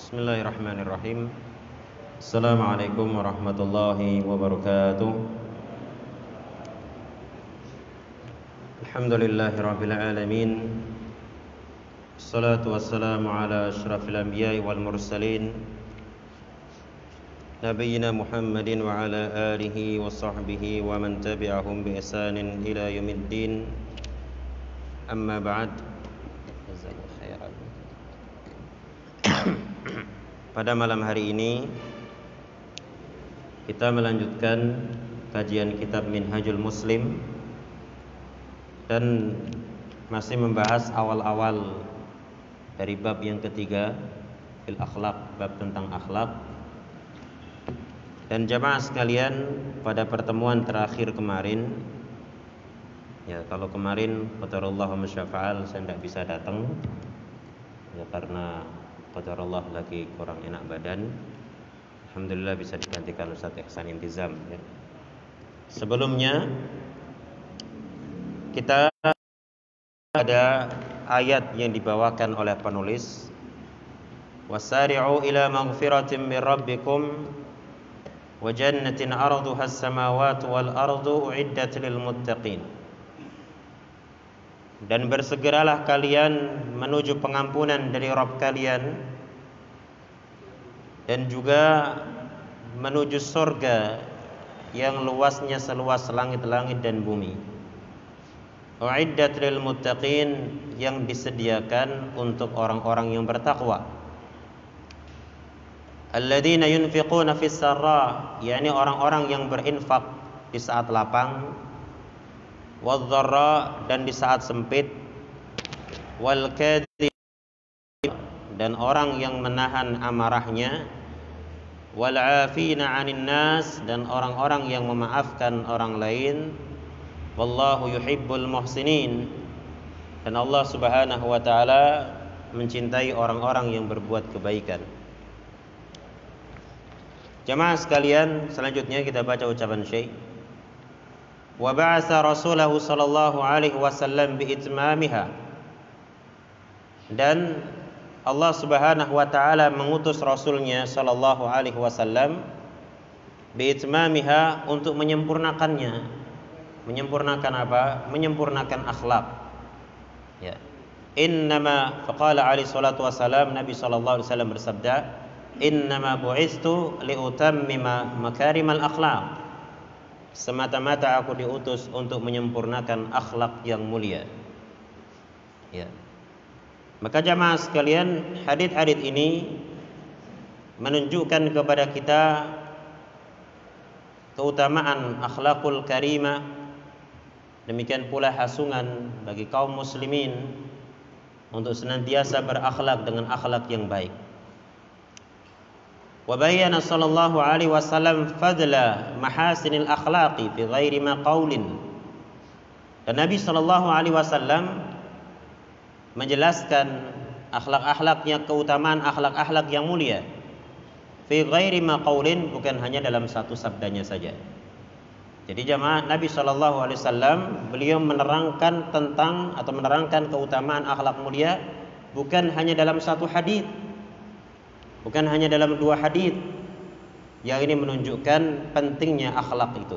Bismillahirrahmanirrahim. Assalamualaikum warahmatullahi wabarakatuh. Alhamdulillahi rabbil alamin Assalatu wassalamu ala ashrafil anbiya'i wal mursalin. Nabiyyina Muhammadin wa ala alihi wa sahbihi wa man tabi'ahum bi ihsanin ila Pada malam hari ini kita melanjutkan kajian kitab Minhajul Muslim dan masih membahas awal-awal dari bab yang ketiga fil akhlak, bab tentang akhlak. Dan jamaah sekalian, pada pertemuan terakhir kemarin ya kalau kemarin qadarullah masyafa'al saya tidak bisa datang ya karena Allah lagi kurang enak badan. Alhamdulillah bisa digantikan Ustaz Ihsan Intizam ya. Sebelumnya kita ada ayat yang dibawakan oleh penulis. Wasari'u ila maghfiratin min rabbikum wa jannatin arduha as-samawati wal ardu uiddat lil muttaqin dan bersegeralah kalian menuju pengampunan dari Rabb kalian dan juga menuju surga yang luasnya seluas langit-langit dan bumi. Uiddat lil muttaqin yang disediakan untuk orang-orang yang bertakwa. Alladzina yunfiquna fis sarra, yakni orang-orang yang berinfak di saat lapang wadh dan di saat sempit. Wal dan orang yang menahan amarahnya. Wal 'anin nas dan orang-orang yang memaafkan orang lain. Wallahu yuhibbul muhsinin. Dan Allah Subhanahu wa taala mencintai orang-orang yang berbuat kebaikan. Jemaah sekalian, selanjutnya kita baca ucapan Syekh ba'atha rasulahu sallallahu alaihi wasallam biitmamiha dan Allah Subhanahu wa taala mengutus rasulnya sallallahu alaihi wasallam biitmamiha untuk menyempurnakannya. Menyempurnakan apa? Menyempurnakan akhlak. Ya. Innama faqala alaihi salatu wasallam nabi sallallahu alaihi wasallam bersabda innama bu'istu liutammima makarimal akhlaq semata-mata aku diutus untuk menyempurnakan akhlak yang mulia. Ya. Maka jamaah sekalian, hadis-hadis ini menunjukkan kepada kita keutamaan akhlakul karimah demikian pula hasungan bagi kaum muslimin untuk senantiasa berakhlak dengan akhlak yang baik. وبين صلى الله عليه وسلم فضل محاسن الأخلاق في غير ما قول dan Nabi Shallallahu Alaihi Wasallam menjelaskan akhlak-akhlaknya keutamaan akhlak-akhlak yang mulia fi ghairi ma qaulin bukan hanya dalam satu sabdanya saja. Jadi jamaah Nabi Shallallahu Alaihi Wasallam beliau menerangkan tentang atau menerangkan keutamaan akhlak mulia bukan hanya dalam satu hadis Bukan hanya dalam dua hadis yang ini menunjukkan pentingnya akhlak itu.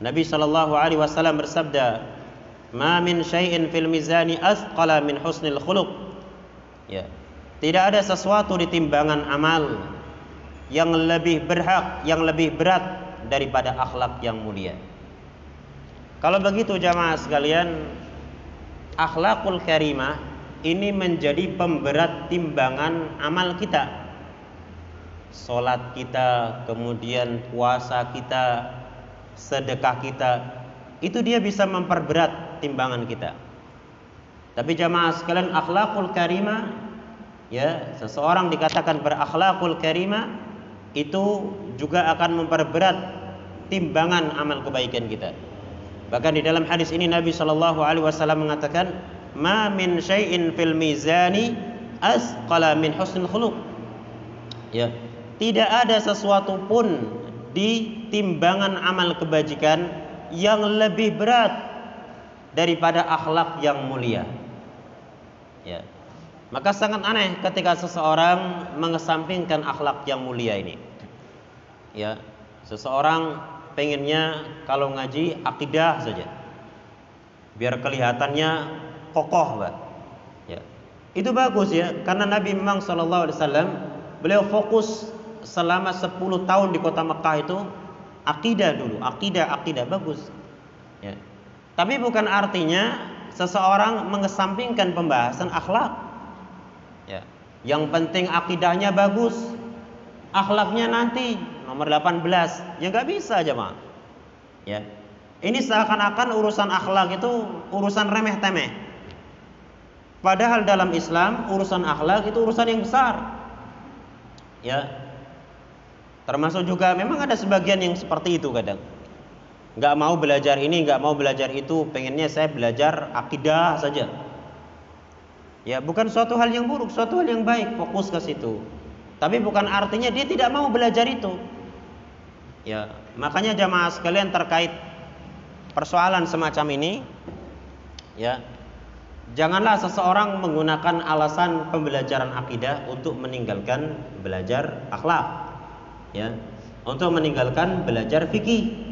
Nabi sallallahu alaihi wasallam bersabda, "Ma min syai'in fil mizani asqala min husnil khuluq." Ya. Tidak ada sesuatu di timbangan amal yang lebih berhak, yang lebih berat daripada akhlak yang mulia. Kalau begitu jamaah sekalian, akhlakul karimah ini menjadi pemberat timbangan amal kita. Salat kita, kemudian puasa kita, sedekah kita, itu dia bisa memperberat timbangan kita. Tapi jamaah sekalian akhlakul karimah ya, seseorang dikatakan berakhlakul karimah itu juga akan memperberat timbangan amal kebaikan kita. Bahkan di dalam hadis ini Nabi Shallallahu alaihi wasallam mengatakan ma min syai'in fil mizani asqala min husnul khuluq. Ya, tidak ada sesuatu pun di timbangan amal kebajikan yang lebih berat daripada akhlak yang mulia. Ya. Maka sangat aneh ketika seseorang mengesampingkan akhlak yang mulia ini. Ya, seseorang pengennya kalau ngaji akidah saja. Biar kelihatannya kokoh, Pak. Ya. Itu bagus ya, karena Nabi memang sallallahu alaihi wasallam beliau fokus selama 10 tahun di kota Mekah itu akidah dulu, akidah, akidah bagus. Ya. Tapi bukan artinya seseorang mengesampingkan pembahasan akhlak. Ya. Yang penting akidahnya bagus, akhlaknya nanti nomor 18. Ya nggak bisa aja, Mak. Ya. Ini seakan-akan urusan akhlak itu urusan remeh temeh. Padahal dalam Islam urusan akhlak itu urusan yang besar. Ya. Termasuk juga memang ada sebagian yang seperti itu kadang. Nggak mau belajar ini, nggak mau belajar itu, pengennya saya belajar akidah saja. Ya, bukan suatu hal yang buruk, suatu hal yang baik, fokus ke situ. Tapi bukan artinya dia tidak mau belajar itu. Ya, makanya jamaah sekalian terkait persoalan semacam ini, ya, janganlah seseorang menggunakan alasan pembelajaran akidah untuk meninggalkan belajar akhlak, ya, untuk meninggalkan belajar fikih.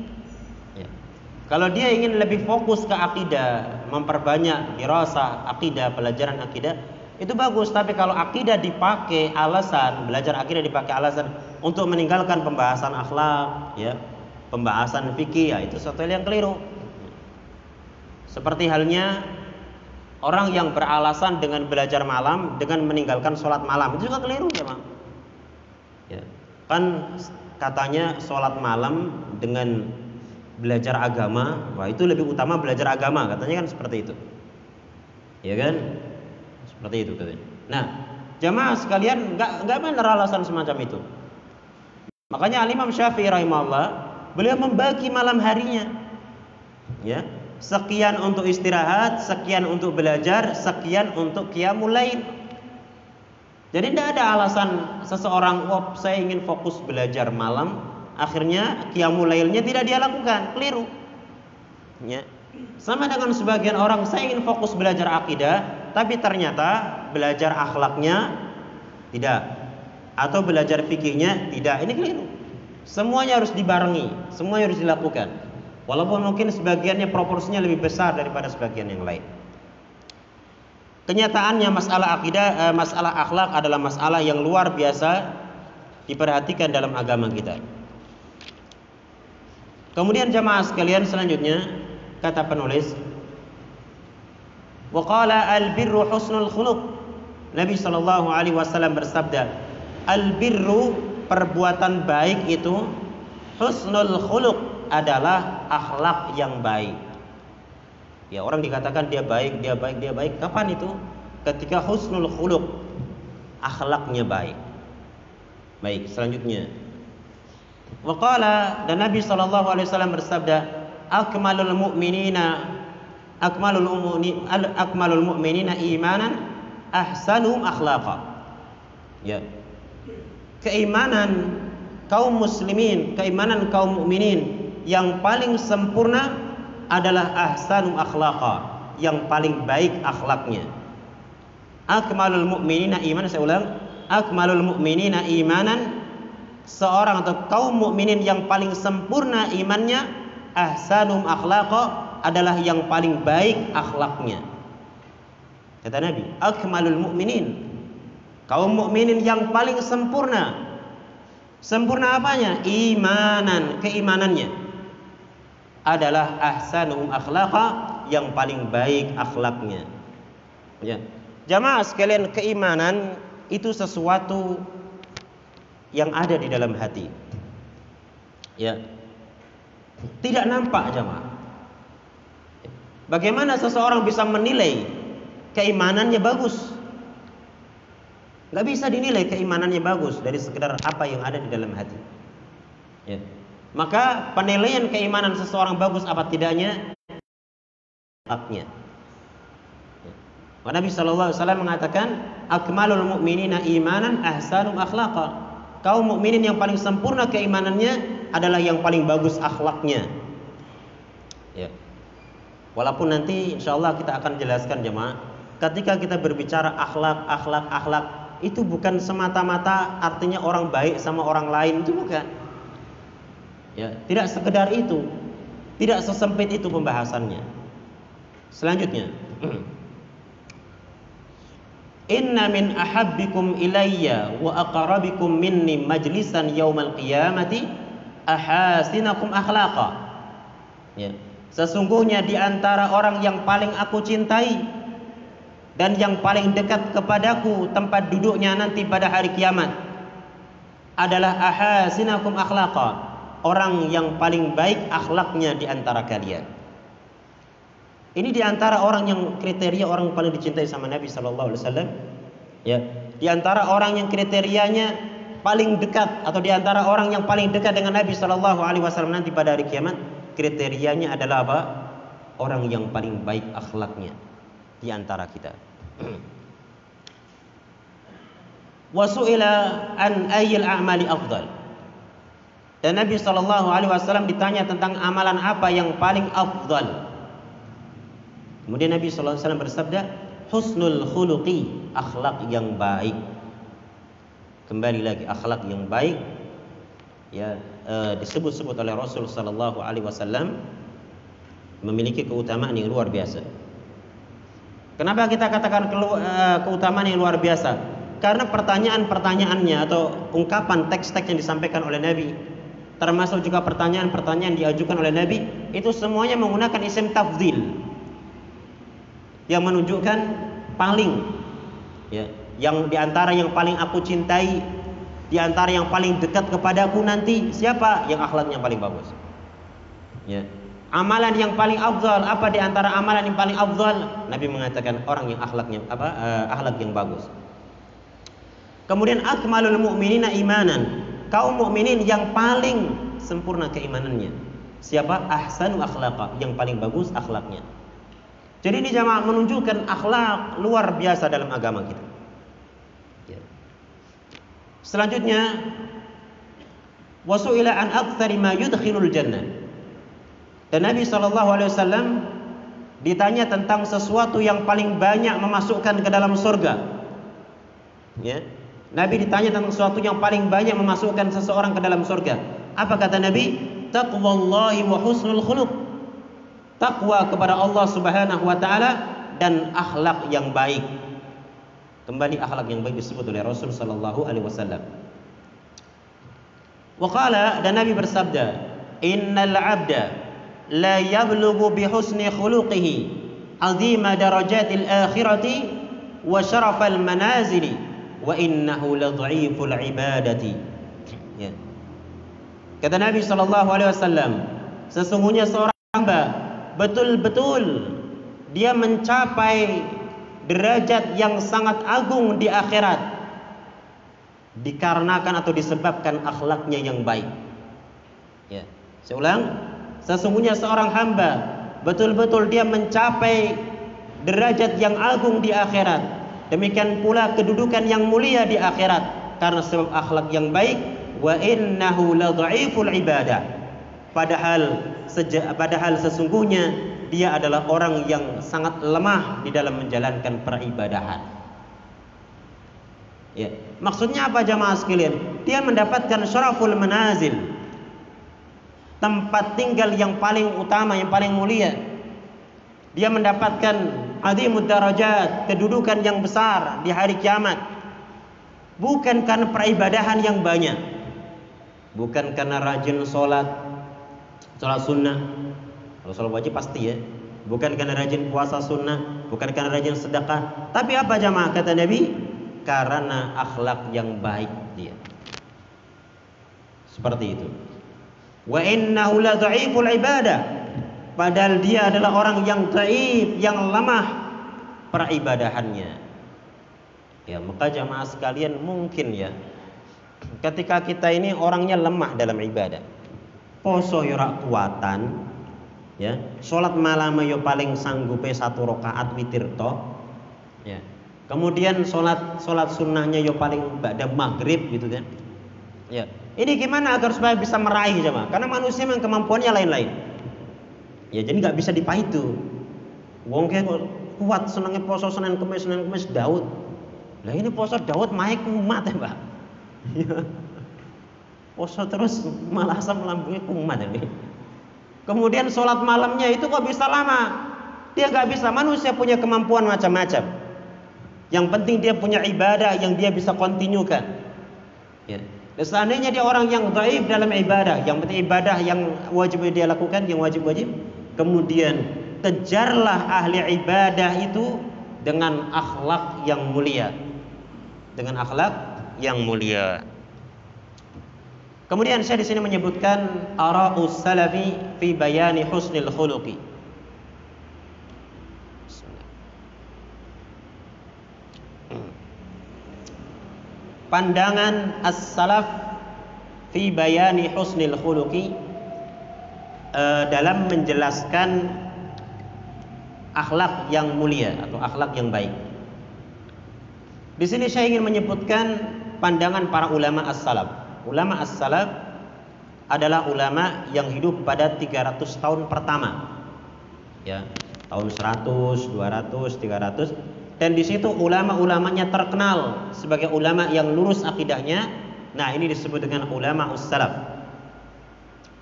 Kalau dia ingin lebih fokus ke akidah, memperbanyak dirasa akidah, pelajaran akidah, itu bagus. Tapi kalau akidah dipakai alasan, belajar akidah dipakai alasan untuk meninggalkan pembahasan akhlak, ya, pembahasan fikih, ya itu sesuatu yang keliru. Seperti halnya orang yang beralasan dengan belajar malam dengan meninggalkan sholat malam itu juga keliru ya, bang. Ya. Kan katanya sholat malam dengan belajar agama, wah itu lebih utama belajar agama, katanya kan seperti itu. Ya kan? Seperti itu katanya. Nah, jamaah sekalian nggak nggak benar alasan semacam itu. Makanya Al Imam Syafi'i rahimahullah beliau membagi malam harinya. Ya, sekian untuk istirahat, sekian untuk belajar, sekian untuk qiyamul lail. Jadi tidak ada alasan seseorang, "Oh, saya ingin fokus belajar malam, akhirnya qiyamul lailnya tidak dia lakukan, keliru. Ya. Sama dengan sebagian orang saya ingin fokus belajar akidah, tapi ternyata belajar akhlaknya tidak atau belajar fikihnya tidak. Ini keliru. Semuanya harus dibarengi, semuanya harus dilakukan. Walaupun mungkin sebagiannya proporsinya lebih besar daripada sebagian yang lain. Kenyataannya masalah akidah, eh, masalah akhlak adalah masalah yang luar biasa diperhatikan dalam agama kita. Kemudian jamaah sekalian selanjutnya kata penulis Waqala al-birru husnul khuluq. Nabi sallallahu alaihi wasallam bersabda, "Al-birru perbuatan baik itu husnul khuluq adalah akhlak yang baik." Ya, orang dikatakan dia baik, dia baik, dia baik. Kapan itu? Ketika husnul khuluq, akhlaknya baik. Baik, selanjutnya Waqala dan Nabi sallallahu alaihi wasallam bersabda, "Akmalul mu'minina akmalul mu'minin akmalul mu'minina imanan ahsanuhum akhlaqa." Ya. Keimanan kaum muslimin, keimanan kaum mukminin yang paling sempurna adalah ahsanum akhlaqa, yang paling baik akhlaknya. Akmalul mu'minina imanan saya ulang, akmalul mu'minina imanan seorang atau kaum mukminin yang paling sempurna imannya ahsanum akhlaqa adalah yang paling baik akhlaknya. Kata Nabi akmalul mukminin kaum mukminin yang paling sempurna. Sempurna apanya? Imanan keimanannya adalah ahsanum akhlaqa yang paling baik akhlaknya ya jamaah sekalian keimanan itu sesuatu yang ada di dalam hati. Ya. Tidak nampak jemaah. Bagaimana seseorang bisa menilai keimanannya bagus? Gak bisa dinilai keimanannya bagus dari sekedar apa yang ada di dalam hati. Ya. Maka penilaian keimanan seseorang bagus apa tidaknya haknya. Ya. Nabi Shallallahu Alaihi Wasallam mengatakan, "Akmalul mu'minina imanan ahsanum akhlaqa." kaum mukminin yang paling sempurna keimanannya adalah yang paling bagus akhlaknya. Ya. Walaupun nanti insya Allah kita akan jelaskan jemaah ketika kita berbicara akhlak, akhlak, akhlak, itu bukan semata-mata artinya orang baik sama orang lain itu bukan. Ya, tidak sekedar itu. Tidak sesempit itu pembahasannya. Selanjutnya, Inna min ahabbikum ilayya wa aqrabikum minni majlisan yaumal qiyamati ahasinakum akhlaqa. Ya. Sesungguhnya di antara orang yang paling aku cintai dan yang paling dekat kepadaku tempat duduknya nanti pada hari kiamat adalah ahasinakum akhlaqa. Orang yang paling baik akhlaknya di antara kalian. Ini di antara orang yang kriteria orang paling dicintai sama Nabi Shallallahu Alaihi Wasallam. Ya, di antara orang yang kriterianya paling dekat atau di antara orang yang paling dekat dengan Nabi Shallallahu Alaihi Wasallam nanti pada hari kiamat, kriterianya adalah apa? Orang yang paling baik akhlaknya di antara kita. Wasu'ila an ayyil a'mali afdal. Dan Nabi Shallallahu Alaihi Wasallam ditanya tentang amalan apa yang paling afdal. Kemudian Nabi SAW bersabda, husnul khuluqi, akhlak yang baik. Kembali lagi akhlak yang baik ya e, disebut-sebut oleh Rasul sallallahu alaihi wasallam memiliki keutamaan yang luar biasa. Kenapa kita katakan e, keutamaan yang luar biasa? Karena pertanyaan-pertanyaannya atau ungkapan teks-teks yang disampaikan oleh Nabi termasuk juga pertanyaan-pertanyaan diajukan oleh Nabi itu semuanya menggunakan isim tafdil yang menunjukkan paling ya yang di antara yang paling aku cintai di antara yang paling dekat kepadaku nanti siapa yang akhlaknya paling bagus? Ya amalan yang paling afdal apa di antara amalan yang paling afdal? Nabi mengatakan orang yang akhlaknya apa uh, akhlak yang bagus. Kemudian akmalul mu'minina imanan kaum mukminin yang paling sempurna keimanannya siapa ahsanu akhlaqa yang paling bagus akhlaknya jadi ini jamaah menunjukkan akhlak luar biasa dalam agama kita. Ya. Selanjutnya wasuila an aktsari ma yudkhilul jannah. Dan Nabi sallallahu alaihi wasallam ditanya tentang sesuatu yang paling banyak memasukkan ke dalam surga. Ya. Nabi ditanya tentang sesuatu yang paling banyak memasukkan seseorang ke dalam surga. Apa kata Nabi? Taqwallahi wa husnul khuluq takwa kepada Allah Subhanahu wa taala dan akhlak yang baik. Kembali akhlak yang baik disebut oleh Rasul sallallahu alaihi wasallam. Waqala dan Nabi bersabda, "Innal 'abda la yablughu bi husni khuluqihi 'azima darajatil akhirati wa syarafal manazili wa innahu la dha'iful ibadati." Ya. Kata Nabi sallallahu alaihi wasallam, sesungguhnya seorang hamba betul-betul dia mencapai derajat yang sangat agung di akhirat dikarenakan atau disebabkan akhlaknya yang baik. Ya, saya ulang, sesungguhnya seorang hamba betul-betul dia mencapai derajat yang agung di akhirat. Demikian pula kedudukan yang mulia di akhirat karena sebab akhlak yang baik wa innahu la ibadah padahal seja, padahal sesungguhnya dia adalah orang yang sangat lemah di dalam menjalankan peribadahan. Ya, maksudnya apa jamaah sekalian? Dia mendapatkan syaraful manazil. Tempat tinggal yang paling utama, yang paling mulia. Dia mendapatkan azimud darajat, kedudukan yang besar di hari kiamat. Bukan karena peribadahan yang banyak. Bukan karena rajin sholat, sholat sunnah. Kalau sholat wajib pasti ya. Bukan karena rajin puasa sunnah bukan karena rajin sedekah. Tapi apa jamaah? Kata Nabi karena akhlak yang baik dia. Seperti itu. Wa innahu la ibadah padahal dia adalah orang yang dhaif yang lemah peribadahannya. Ya maka jamaah sekalian mungkin ya ketika kita ini orangnya lemah dalam ibadah. Poso yo kuatan ya. Salat malam yo paling sanggup satu rakaat witir to ya. Kemudian salat salat sunnahnya yo paling pada maghrib gitu kan. Ya. Ini gimana agar supaya bisa meraih jemaah karena manusia memang kemampuannya lain-lain ya jadi nggak bisa dipaitu wong kayak kuat senangnya poso Senin Kemis Senin Kemis Daud. Lah ini poso Daud maik kumat ya, Pak. Iya. poso terus malah asam lambungnya kumat ini. Kemudian sholat malamnya itu kok bisa lama? Dia nggak bisa. Manusia punya kemampuan macam-macam. Yang penting dia punya ibadah yang dia bisa kontinukan. Ya. Dan seandainya dia orang yang baik dalam ibadah, yang penting ibadah yang wajib dia lakukan, yang wajib-wajib, kemudian kejarlah ahli ibadah itu dengan akhlak yang mulia. Dengan akhlak yang mulia. Kemudian saya di sini menyebutkan ara'us salafi fi bayani husnil khuluqi. pandangan as-salaf fi bayani husnil khuluqi uh, dalam menjelaskan akhlak yang mulia atau akhlak yang baik. Di sini saya ingin menyebutkan pandangan para ulama as-salaf. Ulama as-salaf adalah ulama yang hidup pada 300 tahun pertama. Ya, tahun 100, 200, 300 dan di situ ulama-ulamanya terkenal sebagai ulama yang lurus akidahnya. Nah, ini disebut dengan ulama ussalaf.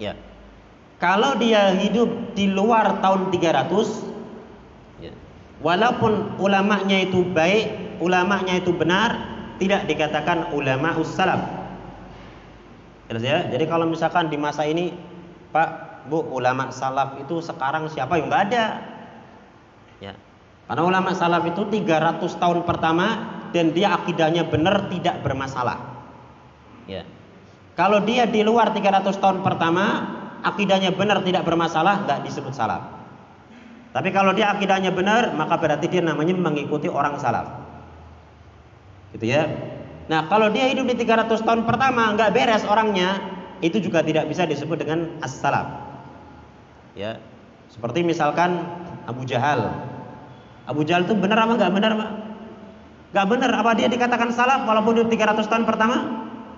Ya. Kalau dia hidup di luar tahun 300 ya. Walaupun ulamanya itu baik, ulamanya itu benar, tidak dikatakan ulama ussalaf. Jelas ya? Jadi kalau misalkan di masa ini, Pak, Bu, ulama salaf itu sekarang siapa yang enggak ada? Ya. Karena ulama salaf itu 300 tahun pertama dan dia akidahnya benar tidak bermasalah. Ya. Kalau dia di luar 300 tahun pertama akidahnya benar tidak bermasalah nggak disebut salaf. Tapi kalau dia akidahnya benar maka berarti dia namanya mengikuti orang salaf. Gitu ya. Nah, kalau dia hidup di 300 tahun pertama nggak beres orangnya, itu juga tidak bisa disebut dengan as-salaf. Ya. Seperti misalkan Abu Jahal Abu Jahal itu benar apa enggak benar, Pak? Enggak benar. Apa dia dikatakan salah walaupun hidup 300 tahun pertama?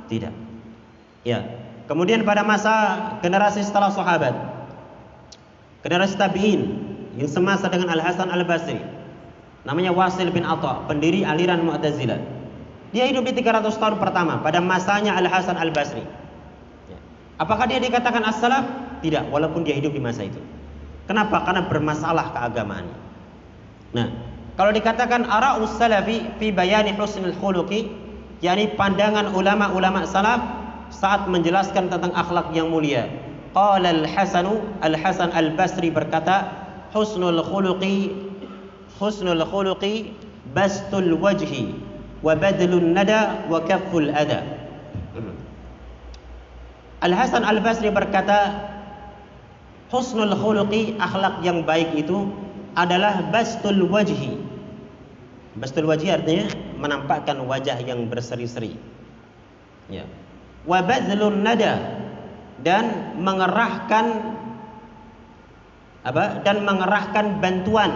Tidak. Ya. Kemudian pada masa generasi setelah sahabat, generasi tabi'in yang semasa dengan Al Hasan Al Basri, namanya Wasil bin Atha, pendiri aliran Mu'tazilah. Dia hidup di 300 tahun pertama pada masanya Al Hasan Al Basri. Ya. Apakah dia dikatakan as-salaf? Tidak, walaupun dia hidup di masa itu. Kenapa? Karena bermasalah keagamaannya. Nah, kalau dikatakan ara'us salafi fi bayani husnul khuluqi, yakni pandangan ulama-ulama salaf saat menjelaskan tentang akhlak yang mulia. Qala al-Hasanu Al-Hasan Al-Basri berkata, husnul khuluqi husnul khuluqi bastul wajhi wa badlun nada wa kafful ada. Al-Hasan Al-Basri berkata, husnul khuluqi akhlak yang baik itu adalah bastul wajhi. Bastul wajhi artinya menampakkan wajah yang berseri-seri. Ya. Wa bazlun nada dan mengerahkan apa? Dan mengerahkan bantuan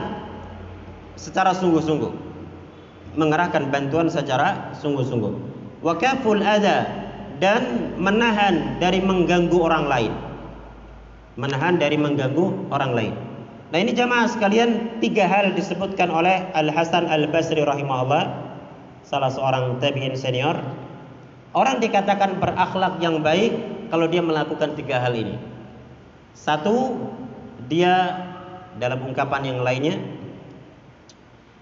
secara sungguh-sungguh. Mengerahkan bantuan secara sungguh-sungguh. Wa kaful ada dan menahan dari mengganggu orang lain. Menahan dari mengganggu orang lain. Nah ini jamaah sekalian tiga hal disebutkan oleh Al Hasan Al Basri rahimahullah salah seorang tabiin senior. Orang dikatakan berakhlak yang baik kalau dia melakukan tiga hal ini. Satu, dia dalam ungkapan yang lainnya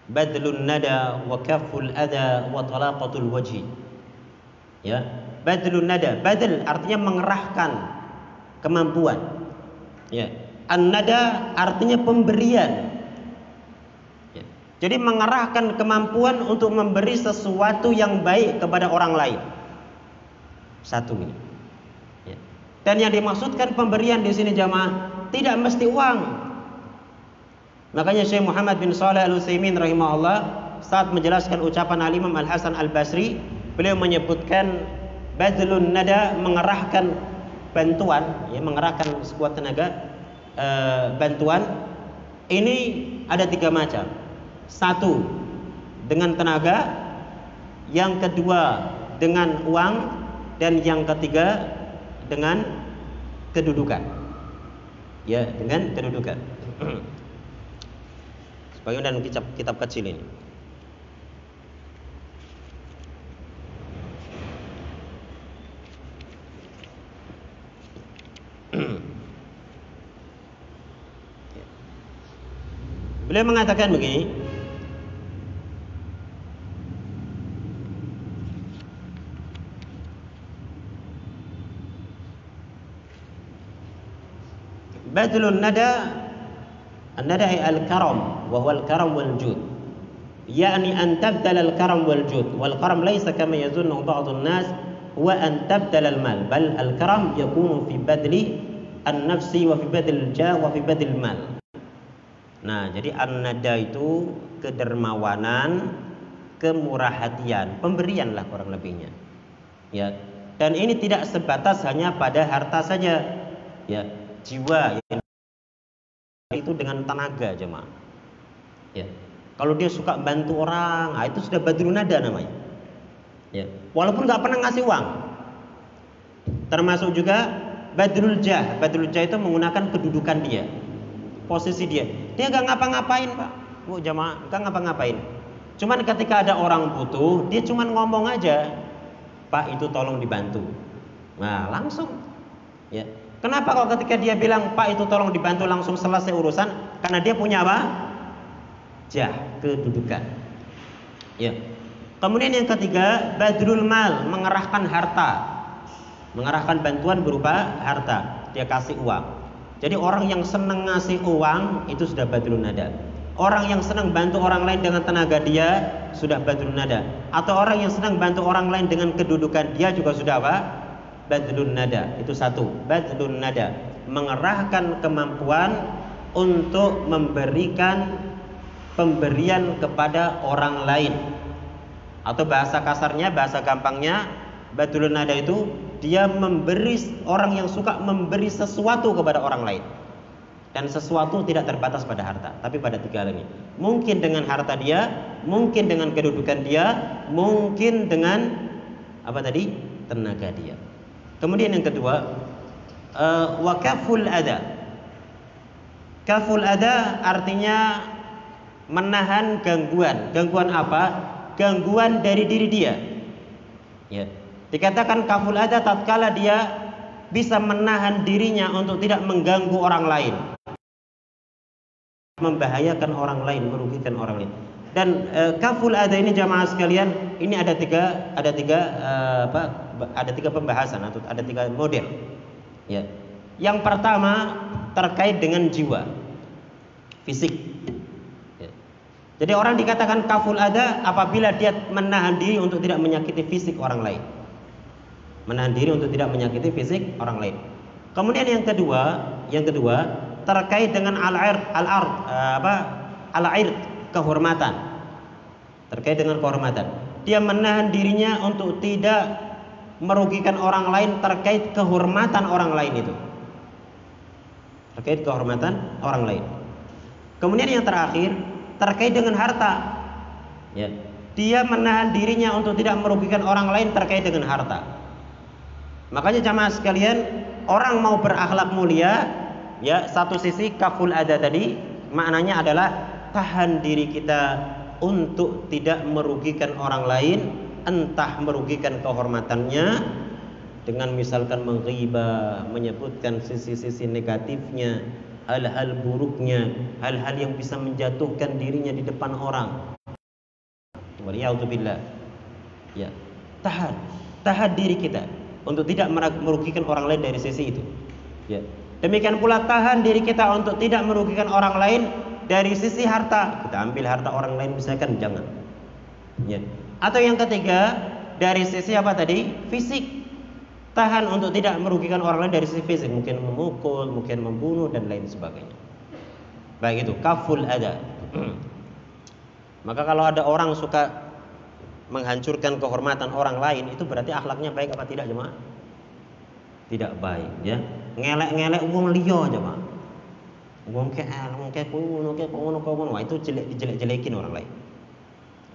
badlun nada wa kaful ada wa talaqatul wajhi. Ya, badlun nada, badal artinya mengerahkan kemampuan. Ya, An-nada artinya pemberian. Ya. Jadi mengerahkan kemampuan untuk memberi sesuatu yang baik kepada orang lain. Satu ini. Ya. Dan yang dimaksudkan pemberian di sini jamaah tidak mesti uang. Makanya Syekh Muhammad bin Saleh Al Utsaimin rahimahullah saat menjelaskan ucapan Al Imam Al Hasan Al Basri, beliau menyebutkan badlun nada mengerahkan bantuan, ya mengerahkan sekuat tenaga e, bantuan ini ada tiga macam. Satu dengan tenaga, yang kedua dengan uang, dan yang ketiga dengan kedudukan. Ya, dengan kedudukan. Bagaimana kitab kitab kecil ini? Beliau mengatakan begini, Badlun nada An-nada al-karam wa huwa al-karam wal jud. Yani an tabdal al-karam wal jud. Wal karam laysa kama yazunnu ba'd an-nas huwa an tabdal al-mal, bal al-karam yakunu fi badli an-nafsi wa fi badl al-jah wa fi badl al-mal. Nah, jadi an-nada itu kedermawanan, kemurah hatian, pemberian lah kurang lebihnya. Ya. Dan ini tidak sebatas hanya pada harta saja. Ya, jiwa yang itu dengan tenaga jemaah. Ya. Kalau dia suka bantu orang, nah itu sudah badrun nada namanya. Ya. Walaupun nggak pernah ngasih uang. Termasuk juga badrul jah. Badrul jah itu menggunakan kedudukan dia posisi dia. Dia nggak ngapa-ngapain pak. Bu jamaah nggak ngapa-ngapain. Cuman ketika ada orang butuh, dia cuman ngomong aja, Pak itu tolong dibantu. Nah langsung, ya. Kenapa kalau ketika dia bilang Pak itu tolong dibantu langsung selesai urusan? Karena dia punya apa? Jah kedudukan. Ya. Kemudian yang ketiga, badrul mal, mengerahkan harta. Mengerahkan bantuan berupa harta. Dia kasih uang. Jadi orang yang senang ngasih uang itu sudah badrun nada. Orang yang senang bantu orang lain dengan tenaga dia sudah badrun nada. Atau orang yang senang bantu orang lain dengan kedudukan dia juga sudah apa? Badrun nada. Itu satu. Badrun nada mengerahkan kemampuan untuk memberikan pemberian kepada orang lain. Atau bahasa kasarnya, bahasa gampangnya, badrun nada itu dia memberi orang yang suka memberi sesuatu kepada orang lain. Dan sesuatu tidak terbatas pada harta, tapi pada tiga hal ini. Mungkin dengan harta dia, mungkin dengan kedudukan dia, mungkin dengan apa tadi? tenaga dia. Kemudian yang kedua, uh, wakaful ada. Kaful ada artinya menahan gangguan. Gangguan apa? Gangguan dari diri dia. Ya. Dikatakan kaful ada tatkala dia bisa menahan dirinya untuk tidak mengganggu orang lain. Membahayakan orang lain, merugikan orang lain. Dan e, kaful ada ini jamaah sekalian, ini ada tiga ada tiga e, apa ada tiga pembahasan atau ada tiga model. Ya. Yang pertama terkait dengan jiwa, fisik. Ya. Jadi orang dikatakan kaful ada apabila dia menahan diri untuk tidak menyakiti fisik orang lain menahan diri untuk tidak menyakiti fisik orang lain. Kemudian yang kedua, yang kedua terkait dengan al-ard, al-ard eh, apa? Al-ard kehormatan. Terkait dengan kehormatan. Dia menahan dirinya untuk tidak merugikan orang lain terkait kehormatan orang lain itu. Terkait kehormatan orang lain. Kemudian yang terakhir terkait dengan harta. Ya. Dia menahan dirinya untuk tidak merugikan orang lain terkait dengan harta. Makanya jamaah sekalian, orang mau berakhlak mulia, ya satu sisi kaful ada tadi, maknanya adalah tahan diri kita untuk tidak merugikan orang lain, entah merugikan kehormatannya dengan misalkan menghibah, menyebutkan sisi-sisi negatifnya, hal-hal buruknya, hal-hal yang bisa menjatuhkan dirinya di depan orang. Waliyahudzubillah. Ya, tahan, tahan diri kita untuk tidak merugikan orang lain dari sisi itu. Ya. Demikian pula tahan diri kita untuk tidak merugikan orang lain dari sisi harta. Kita ambil harta orang lain misalkan jangan. Ya. Atau yang ketiga dari sisi apa tadi? Fisik. Tahan untuk tidak merugikan orang lain dari sisi fisik, mungkin memukul, mungkin membunuh dan lain sebagainya. Baik itu kaful ada. Maka kalau ada orang suka menghancurkan kehormatan orang lain itu berarti akhlaknya baik apa tidak jemaah? Tidak baik ya. Ngelek-ngelek wong liya jemaah. Wong ke wong ke kuno ke kuno kuno wah itu jelek dijelek-jelekin orang lain.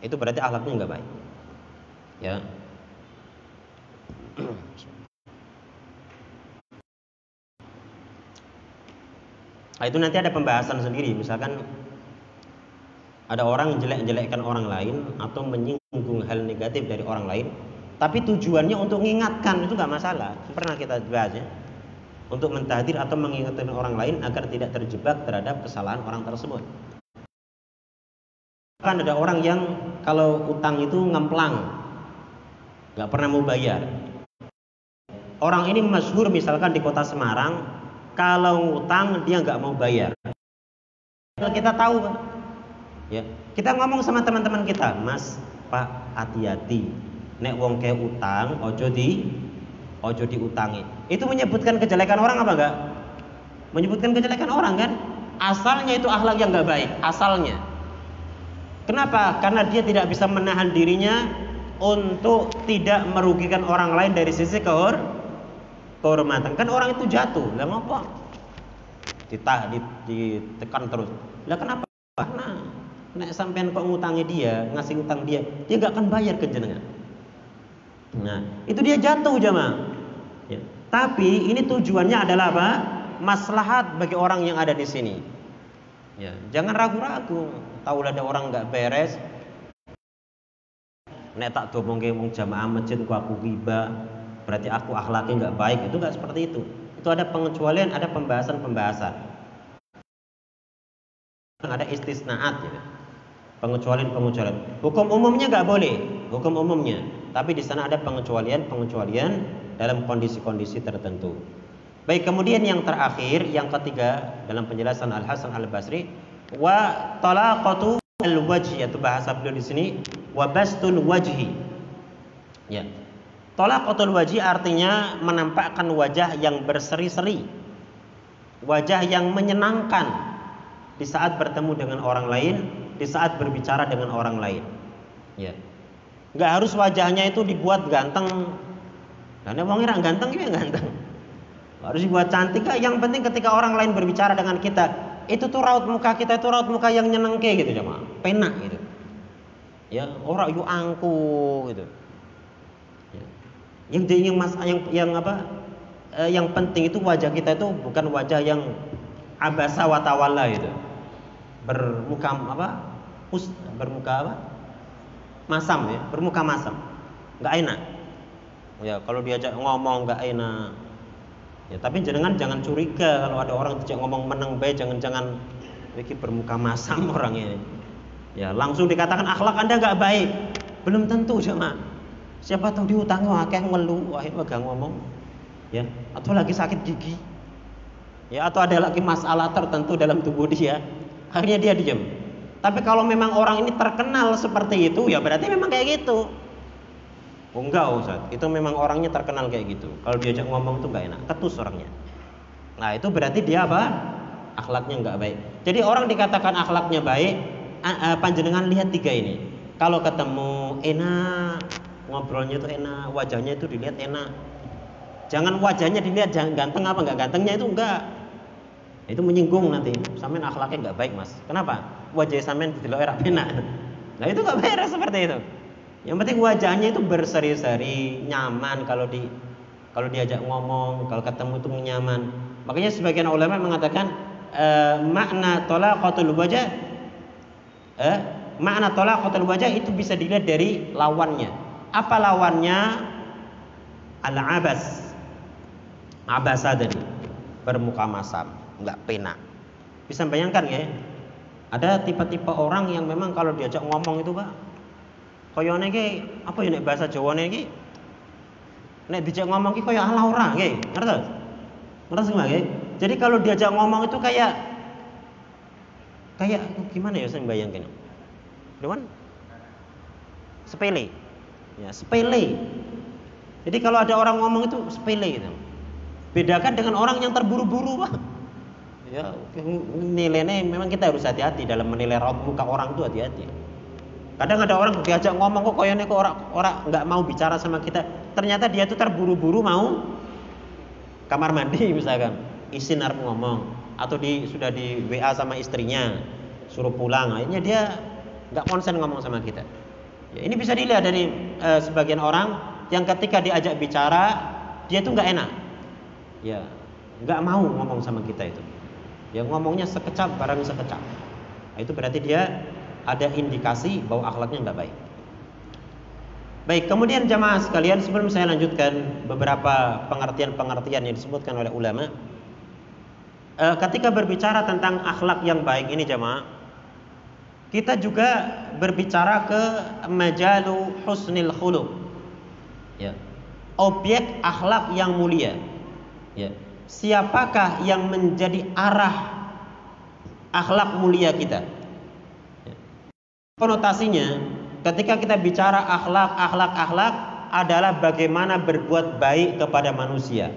Itu berarti akhlaknya enggak baik. Ya. Nah, itu nanti ada pembahasan sendiri misalkan ada orang jelek-jelekkan orang lain atau menyinggung hal negatif dari orang lain, tapi tujuannya untuk mengingatkan itu nggak masalah. Pernah kita bahas ya. Untuk mentahdir atau mengingatkan orang lain agar tidak terjebak terhadap kesalahan orang tersebut. Kan ada orang yang kalau utang itu ngemplang, nggak pernah mau bayar. Orang ini masyhur misalkan di kota Semarang, kalau utang dia nggak mau bayar. Kita tahu? Ya, kita ngomong sama teman-teman kita, Mas, Pak, hati-hati. Nek wong kayak utang, ojo di ojo diutangi. Itu menyebutkan kejelekan orang apa enggak? Menyebutkan kejelekan orang kan? Asalnya itu akhlak yang nggak baik, asalnya. Kenapa? Karena dia tidak bisa menahan dirinya untuk tidak merugikan orang lain dari sisi kehor kehormatan. Kan orang itu jatuh, lah ngapa? Ditah, ditekan terus. Lah kenapa? Karena nek sampean kok ngutangi dia, ngasih utang dia, dia gak akan bayar ke jenengan. Nah, itu dia jatuh jamaah. Ya. Tapi ini tujuannya adalah apa? Maslahat bagi orang yang ada di sini. Ya, jangan ragu-ragu tahu ada orang nggak beres. Nek tak domongke wong jamaah masjid ku aku riba berarti aku akhlaknya nggak baik. Itu nggak seperti itu. Itu ada pengecualian ada pembahasan-pembahasan. Ada istisnaat ya. pengecualian-pengecualian. Hukum umumnya nggak boleh. Hukum umumnya. Tapi di sana ada pengecualian-pengecualian dalam kondisi-kondisi tertentu. Baik kemudian yang terakhir yang ketiga dalam penjelasan Al Hasan Al Basri wa talaqatu al-wajhi atau bahasa beliau di sini wa bastul wajhi. Ya. Talaqatul wajhi artinya menampakkan wajah yang berseri-seri. Wajah yang menyenangkan di saat bertemu dengan orang lain, di saat berbicara dengan orang lain. Ya. Enggak harus wajahnya itu dibuat ganteng. Karena wong ganteng ya ganteng. Harus dibuat cantik, yang penting ketika orang lain berbicara dengan kita, itu tuh raut muka kita itu raut muka yang nyenengke gitu cuma penak gitu. Ya orang yuk angku gitu. Ya. yang yang mas yang yang apa eh, yang penting itu wajah kita itu bukan wajah yang abasa watawala gitu. Bermuka apa us bermuka apa masam ya bermuka masam. Nggak enak. Ya kalau diajak ngomong nggak enak Ya, tapi jangan jangan curiga kalau ada orang tidak ngomong menang baik jangan-jangan iki bermuka masam orang ini. Ya, langsung dikatakan akhlak Anda nggak baik. Belum tentu cuma Siapa tahu diutang akeh ngeluh, wah gak ngomong. Ya, atau lagi sakit gigi. Ya, atau ada lagi masalah tertentu dalam tubuh dia. Akhirnya dia diam. Tapi kalau memang orang ini terkenal seperti itu, ya berarti memang kayak gitu. Oh enggak Ustaz, itu memang orangnya terkenal kayak gitu. Kalau diajak ngomong tuh enggak enak, ketus orangnya. Nah, itu berarti dia apa? Akhlaknya enggak baik. Jadi orang dikatakan akhlaknya baik, panjenengan lihat tiga ini. Kalau ketemu enak, ngobrolnya itu enak, wajahnya itu dilihat enak. Jangan wajahnya dilihat jangan ganteng apa enggak gantengnya itu enggak. Itu menyinggung nanti. Samen akhlaknya enggak baik, Mas. Kenapa? Wajah samen dilihat enak. Nah, itu enggak beres seperti itu. Yang penting wajahnya itu berseri-seri, nyaman kalau di kalau diajak ngomong, kalau ketemu itu nyaman. Makanya sebagian ulama mengatakan e, makna talaqatul wajah eh, makna talaqatul wajah itu bisa dilihat dari lawannya. Apa lawannya? Al-abas. Abasa tadi. Bermuka masam, enggak pena. Bisa bayangkan ya? Ada tipe-tipe orang yang memang kalau diajak ngomong itu, Pak, Kayane iki apa ya nek bahasa Jawane iki? Nek dijak ngomong ki kaya ala ora nggih, ngerti? Ngerti nggih? Jadi kalau diajak ngomong itu kayak kayak gimana ya saya bayangkan? Dewan sepele. Ya, sepele. Jadi kalau ada orang ngomong itu sepele gitu. Bedakan dengan orang yang terburu-buru, Pak. Ya, nilainya memang kita harus hati-hati dalam menilai raut muka orang itu hati-hati. Kadang ada orang diajak ngomong kok koyone kok orang orang nggak mau bicara sama kita. Ternyata dia tuh terburu-buru mau kamar mandi misalkan, izin harus ngomong atau di sudah di WA sama istrinya suruh pulang. Akhirnya dia nggak konsen ngomong sama kita. Ya, ini bisa dilihat dari e, sebagian orang yang ketika diajak bicara dia tuh nggak enak. Ya, nggak mau ngomong sama kita itu. Ya ngomongnya sekecap barang sekecap. Nah, itu berarti dia ada indikasi bahwa akhlaknya nggak baik. Baik, kemudian jamaah sekalian sebelum saya lanjutkan beberapa pengertian-pengertian yang disebutkan oleh ulama, eh, ketika berbicara tentang akhlak yang baik ini jamaah, kita juga berbicara ke majalu husnil khuluq. Ya. Objek akhlak yang mulia. Ya. Siapakah yang menjadi arah akhlak mulia kita? Ya. Konotasinya ketika kita bicara akhlak, akhlak, akhlak adalah bagaimana berbuat baik kepada manusia.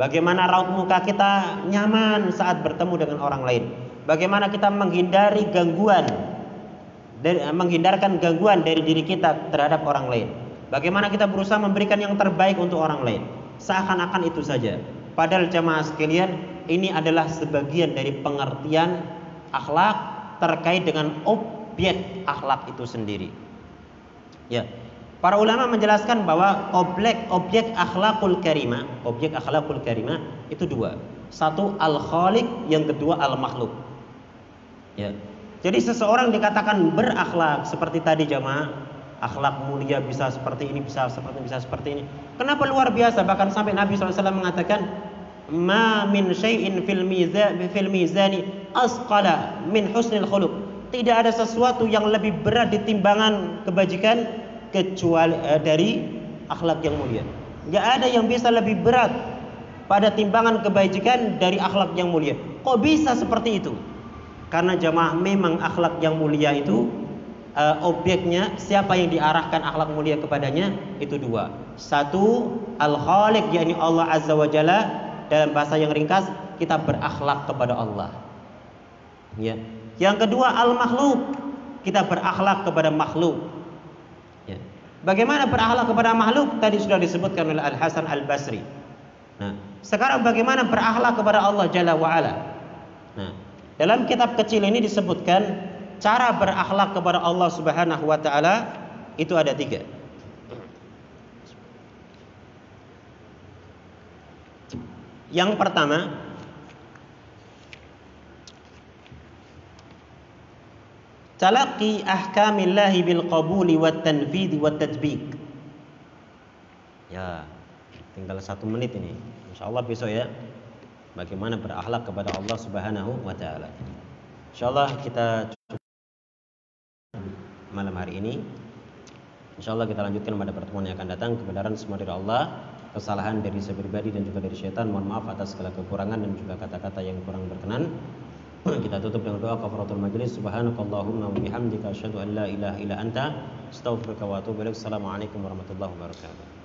Bagaimana raut muka kita nyaman saat bertemu dengan orang lain. Bagaimana kita menghindari gangguan menghindarkan gangguan dari diri kita terhadap orang lain. Bagaimana kita berusaha memberikan yang terbaik untuk orang lain. Seakan-akan itu saja. Padahal jemaah sekalian, ini adalah sebagian dari pengertian akhlak terkait dengan objek akhlak itu sendiri. Ya. Para ulama menjelaskan bahwa objek objek akhlakul karimah, objek akhlakul karimah itu dua. Satu al khaliq, yang kedua al makhluk. Ya. Jadi seseorang dikatakan berakhlak seperti tadi jamaah, akhlak mulia bisa seperti ini, bisa seperti bisa seperti ini. Kenapa luar biasa? Bahkan sampai Nabi SAW mengatakan, "Ma min syai'in fil mizan fil mizani asqala min husnil khuluq." Tidak ada sesuatu yang lebih berat di timbangan kebajikan kecuali eh, dari akhlak yang mulia. Gak ada yang bisa lebih berat pada timbangan kebajikan dari akhlak yang mulia. Kok bisa seperti itu? Karena jamaah memang akhlak yang mulia itu uh, objeknya siapa yang diarahkan akhlak mulia kepadanya itu dua. Satu al-khaliq yakni Allah Azza wa Jalla dalam bahasa yang ringkas kita berakhlak kepada Allah. Ya, yang kedua al-makhluk. Kita berakhlak kepada makhluk. Ya. Bagaimana berakhlak kepada makhluk? Tadi sudah disebutkan oleh Al Hasan Al Basri. Nah, sekarang bagaimana berakhlak kepada Allah Jalla wa ala? Nah, dalam kitab kecil ini disebutkan cara berakhlak kepada Allah Subhanahu wa taala itu ada tiga. Yang pertama, talaqi ahkamillahi bil qabuli wat tanfidhi wat tatbiq. Ya, tinggal satu menit ini. Insya Allah besok ya. Bagaimana berakhlak kepada Allah Subhanahu wa taala. Insya Allah kita malam hari ini. Insya Allah kita lanjutkan pada pertemuan yang akan datang. Kebenaran semua dari Allah, kesalahan dari saya pribadi dan juga dari syaitan. Mohon maaf atas segala kekurangan dan juga kata-kata yang kurang berkenan. Kita tutup dengan doa kafaratul majlis. Subhanakallahumma wa bihamdika asyhadu an la ilaha illa anta astaghfiruka wa atubu ilaik. Assalamualaikum warahmatullahi wabarakatuh